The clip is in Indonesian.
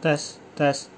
tes tes.